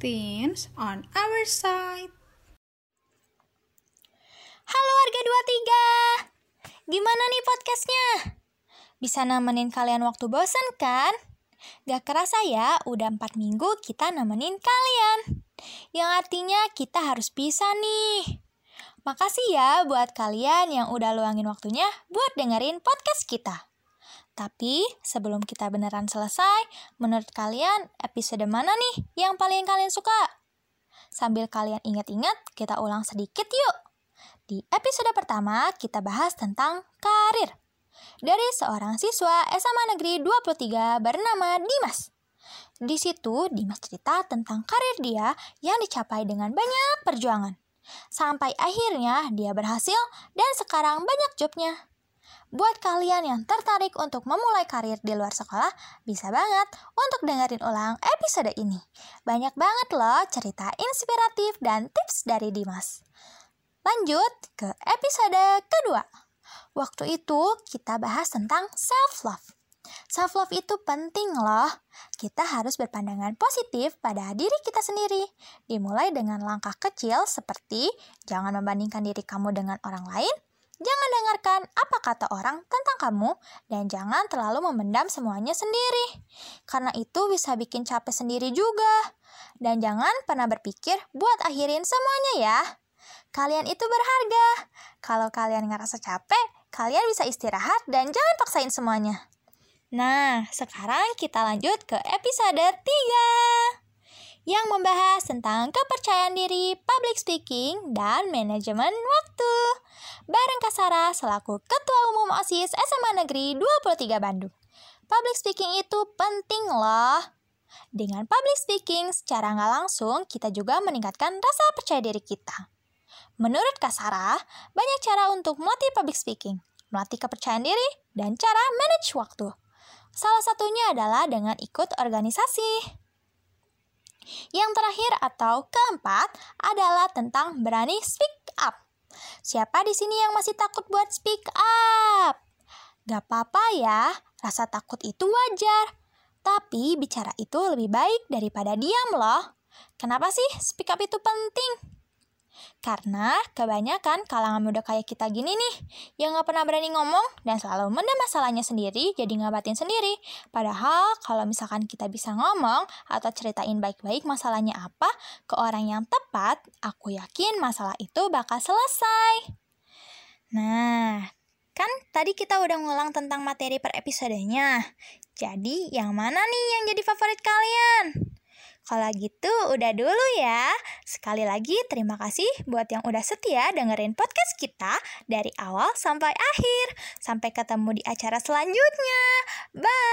things on our side. Halo warga 23 Gimana nih podcastnya? Bisa nemenin kalian waktu bosan kan? Gak kerasa ya, udah 4 minggu kita nemenin kalian. Yang artinya kita harus bisa nih. Makasih ya buat kalian yang udah luangin waktunya buat dengerin podcast kita. Tapi sebelum kita beneran selesai, menurut kalian episode mana nih yang paling kalian suka? Sambil kalian ingat-ingat, kita ulang sedikit yuk. Di episode pertama, kita bahas tentang karir. Dari seorang siswa SMA Negeri 23 bernama Dimas. Di situ, Dimas cerita tentang karir dia yang dicapai dengan banyak perjuangan. Sampai akhirnya dia berhasil dan sekarang banyak jobnya. Buat kalian yang tertarik untuk memulai karir di luar sekolah, bisa banget untuk dengerin ulang episode ini. Banyak banget loh cerita inspiratif dan tips dari Dimas. Lanjut ke episode kedua. Waktu itu kita bahas tentang self-love. Self-love itu penting loh. Kita harus berpandangan positif pada diri kita sendiri. Dimulai dengan langkah kecil seperti jangan membandingkan diri kamu dengan orang lain, Jangan dengarkan apa kata orang tentang kamu dan jangan terlalu memendam semuanya sendiri. Karena itu bisa bikin capek sendiri juga. Dan jangan pernah berpikir buat akhirin semuanya ya. Kalian itu berharga. Kalau kalian ngerasa capek, kalian bisa istirahat dan jangan paksain semuanya. Nah, sekarang kita lanjut ke episode 3 yang membahas tentang kepercayaan diri, public speaking, dan manajemen waktu. Bareng Kasara selaku Ketua Umum OSIS SMA Negeri 23 Bandung. Public speaking itu penting loh. Dengan public speaking secara nggak langsung, kita juga meningkatkan rasa percaya diri kita. Menurut Kasara, banyak cara untuk melatih public speaking, melatih kepercayaan diri, dan cara manage waktu. Salah satunya adalah dengan ikut organisasi. Yang terakhir atau keempat adalah tentang berani speak up. Siapa di sini yang masih takut buat speak up? Gak apa-apa ya, rasa takut itu wajar. Tapi bicara itu lebih baik daripada diam loh. Kenapa sih speak up itu penting? Karena kebanyakan kalangan muda kayak kita gini nih, yang gak pernah berani ngomong dan selalu mendem masalahnya sendiri, jadi ngabatin sendiri. Padahal kalau misalkan kita bisa ngomong atau ceritain baik-baik masalahnya apa ke orang yang tepat, aku yakin masalah itu bakal selesai. Nah, kan tadi kita udah ngulang tentang materi per episodenya. Jadi, yang mana nih yang jadi favorit kalian? Kalau gitu udah dulu ya. Sekali lagi terima kasih buat yang udah setia dengerin podcast kita dari awal sampai akhir. Sampai ketemu di acara selanjutnya. Bye.